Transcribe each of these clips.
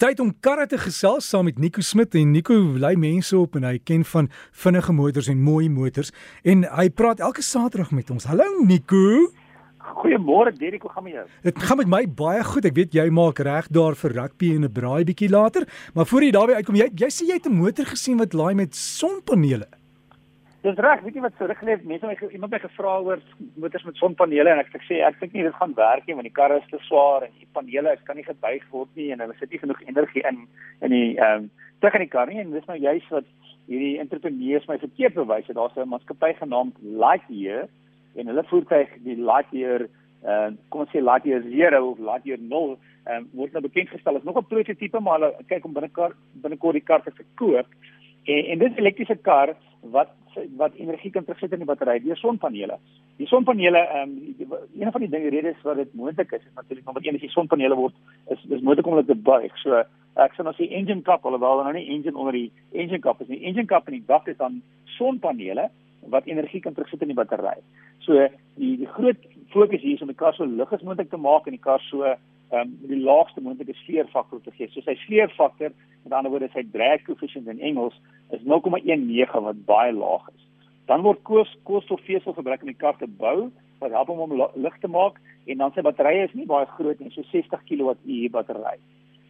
Tyd om karre te gesels saam met Nico Smit en Nico lei mense op en hy ken van vinnige motors en mooi motors en hy praat elke Saterdag met ons. Hallo Nico. Goeiemôre Derek, hoe gaan met jou? Dit gaan met my baie goed. Ek weet jy maak reg daar vir rugby en 'n braai bietjie later, maar voor jy daarby uitkom, jy jy sê jy het 'n motor gesien wat laai met sonpanele. Dis reg, weet jy wat so ruggelê mense my iemand my gevra oor motors met sonpanele en ek het gesê ek dink nie dit gaan werk nie want die karre is te swaar en die panele kan nie gebuig word nie en hulle sit nie genoeg energie in in die ehm um, terug in die kar nie en dis nou juist wat hierdie entrepreneurs my verkeerd bewys het. Daar's 'n maatskappy genaamd Lightyear en hulle voertuig die Lightyear uh kom ons sê Lightyear 0 of Lightyear 0 um, word nou bekend gestel as nog 'n prototipe maar hulle kyk om binnekort binnekort die kar te verkoop en en dit elektriese kar wat wat energie kan terugsit in die battery deur sonpanele. Die sonpanele ehm um, een van die dinge redes wat dit moontlik is is natuurlik omdat een is die sonpanele word is is moontlik om dit te buig. So ek sê nou die engine cap alhoewel nou nie engine onder die engine cap is nie. Engine cap in die dak is dan sonpanele wat energie kan terugsit in die battery. So die die groot fokus hier is om die kar so lig as moontlik te maak en die kar so ehm um, die laagste moontlike sleerfaktor te gee. So sy sleerfaktor, met ander woorde sy drag coefficient in Engels is 0,19 wat baie laag is. Dan word koos koolstofvesel gebruik om die kar te bou wat help om hom lig te maak en dan sy batterye is nie baie groot nie, so 60 kWh battery.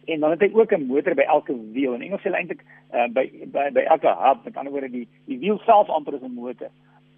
En dan het hy ook 'n motor by elke wiel. In Engels sê hulle eintlik uh, by by by elke hub, met ander woorde die die wiel self amper is 'n motor.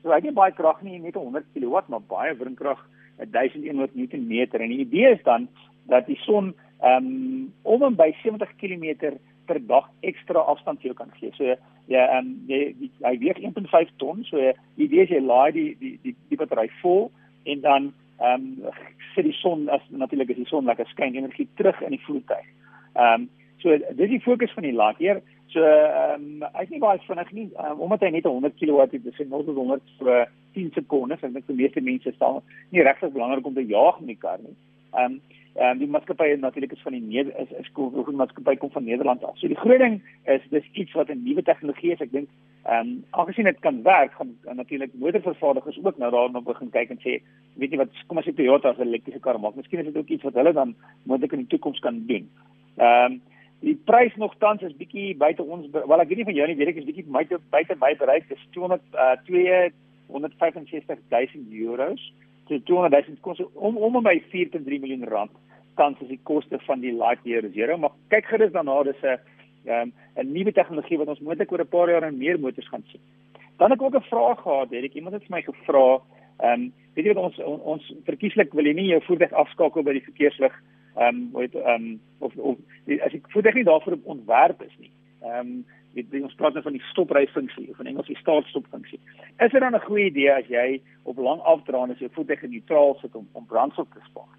So hy het nie baie krag nie, net 100 kW, maar baie wrinkrag, 1100 Nm en die idee is dan dat die son um, om en by 70 km per dag ekstra afstand vir jou kan gee. So ja, ehm um, jy, jy hy weeg 1.5 ton, so idee is jy laai die die die, die battery vol en dan ehm um, sit die son as natuurlik as die son lekker skyn energie terug in die voertuig. Ehm um, so dis die fokus van die hier. So ehm um, is nie baie vinnig nie um, omdat hy net 100 kW het, dis net 100 vir 10 sekondes. Ek dink die meeste mense staan nie regtig belangrik om te jaag met die kar nie. Ehm um, ehm um, die maatskappy natuurlik is van die Neder is is die maatskappy kom van Nederland af. So die groot ding is dis iets wat 'n nuwe tegnologie is. Ek dink ehm um, aangesien dit kan werk, gaan natuurlik motorvervaardigers ook nou daarna begin kyk en sê, weet jy wat, kom as jy Toyota 'n elektriese kar maak, miskien is dit ook iets wat hulle dan moontlik in die toekoms kan doen. Ehm um, die prys nogtans is bietjie buite ons wel ek weet nie van jou nie weet ek is bietjie buite buite my bereik dis 200 uh 265000 euros so 200000 kos om om by 4.3 miljoen rand tans is die koste van die Lightyear 0 maar kyk gerus daarna dis 'n um, 'n nuwe tegnologie wat ons moontlik oor 'n paar jaar en meer motors gaan sien. Dan het ek ook 'n vraag gehad ek iemand het vir my gevra ehm um, weet jy wat ons on, ons verkieslik wil jy nie jou voertuig afskakel by die verkeerslig ehm um, weet ehm um, of of as ek voet ek nie daarvoor ontwerp is nie. Ehm um, weet ons praat nou van die stopryfunksie of in Engels die startstopfunksie. Is dit dan 'n goeie idee as jy op lang afdraande jou voet in neutraal sit om om brandstof te spaar?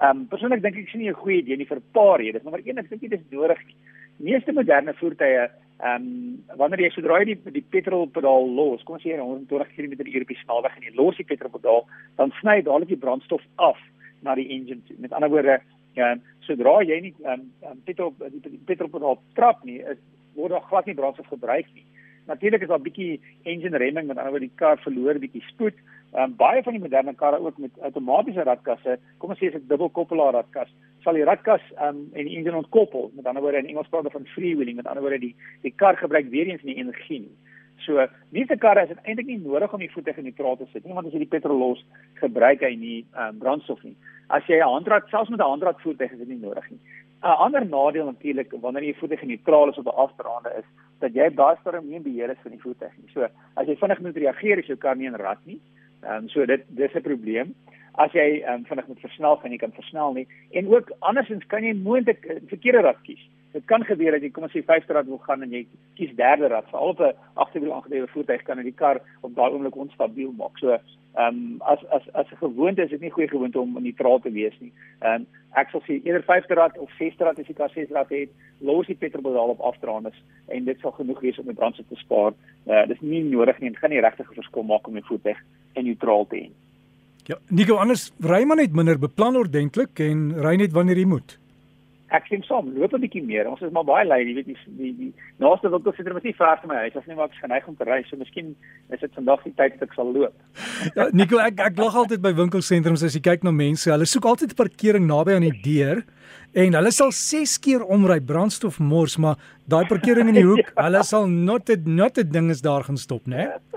Ehm um, persoonlik dink ek sien nie 'n goeie idee nie vir 'n paar redes. Nommer 1 ek dink dit is nodig nie. Meeste moderne voertuie ehm um, wanneer jy jy die die petrolpedaal los, kom ons sê 120 km/h op die snelweg en jy los die petrolpedaal, dan sny dadelik die brandstof af na die engine toe. Met ander woorde, Ja, sodra jy nie ehm um, petrol die petrolpedaal trap nie, is word daar glad nie brandstof gebruik nie. Natuurlik is daar 'n bietjie engine remming met ander woorde die kar verloor bietjie spoed. Um, baie van die moderne karre ook met outomatiese radkasse, kom ons sê as 'n dubbelkoppelaar radkas, sal die radkas ehm um, en die engine ontkoppel. Met ander woorde in Engels praat hulle van freewheeling, met ander woorde die die kar gebruik weer eens nie energie nie. So, meeste karre is eintlik nie nodig om die voete in die neutraal te sit nie, want as jy die petrol los, gebruik hy nie um, brandstof nie. As jy 'n handrat, selfs met 'n handrat voertuig is dit nie nodig nie. 'n Ander nadeel natuurlik wanneer jy voete in die neutraal is op 'n afdraande is dat jy baie sterk nie beheer is van die voertuig nie. So, as jy vinnig moet reageer, is jou kar nie in rad nie. Ehm um, so dit dis 'n probleem. As jy ehm um, vinnig moet versnel, kan jy kan versnel nie. En ook andersins kan jy moontlik verkeerde rad kies dit kan gebeur dat jy kom as jy vyfde rad wil gaan en jy kies derde rad veral op 'n agterwiel aangedrewe voertuig kan die kar op daai oomblik onstabiel maak. So ehm um, as as as 'n gewoonte is dit nie goeie gewoonte om neutraal te wees nie. Ehm um, ek sal sê eerder vyfde rad of sesde rad as jy kar sesde rad het, los die petrolpedaal op afdraandes en dit sal genoeg wees om die brandstof te spaar. Uh, dit is nie nodig nie en gaan nie regtig 'n verskil maak om die voertuig in neutraal te hê. Ja, Nico anders ry maar net minder beplan ordentlik en ry net wanneer jy moet. Ek sien saam, loop 'n bietjie meer. Ons is maar baie lui, jy weet die die, die naaste winkelsentrum is nie ver van my huis. As nie maar ek geneig om te ry, so miskien is dit vandag die tyd dat ek sal loop. Ja, Nico, ek ek lag altyd by winkelsentrums as jy kyk na mense. Hulle soek altyd 'n parkering naby aan die deur en hulle sal 6 keer omry brandstof mors, maar daai parkering in die hoek, hulle sal not 'n not 'n ding is daar gaan stop, né? Nee?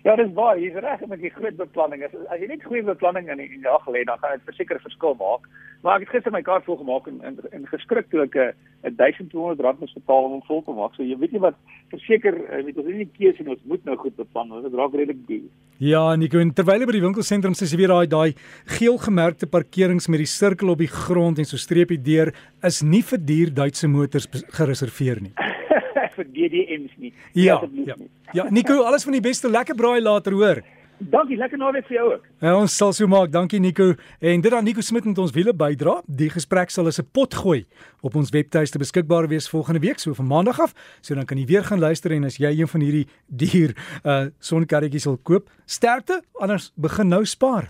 Ja, dis baie, jy's reg met die groot beplanning. As, as jy net goeie beplanning in die dag lê, dan gaan dit verseker verskil maak. Maar ek het gister my kaart vol gemaak en en, en geskrik toe ek 'n 1200 rand moes betaal om hom vol te maak. So jy weet nie wat verseker, weet ons het nie keuse nie, ons moet nou goed beplan, want dit raak redelik duur. Ja, Nico, en terwyl jy by die winkelsentrum is, jy weer daai daai geel gemerkte parkerings met die sirkel op die grond en so streepie deur is nie vir duur Duitse motors gereserveer nie. Vir DDM's nie. Ja, ja. Nie. Ja, Nico, alles van die beste. Lekker braai later, hoor. Dankie, lekker naweek vir jou ook. Ja, ons sal so maak. Dankie Nico. En dit dan Nico Smit met ons wiele bydra. Die gesprek sal as 'n pot gooi op ons webtuiste beskikbaar wees volgende week, so van maandag af. So dan kan jy weer gaan luister en as jy een van hierdie dier uh sonkarretjies wil koop, sterkte, anders begin nou spaar.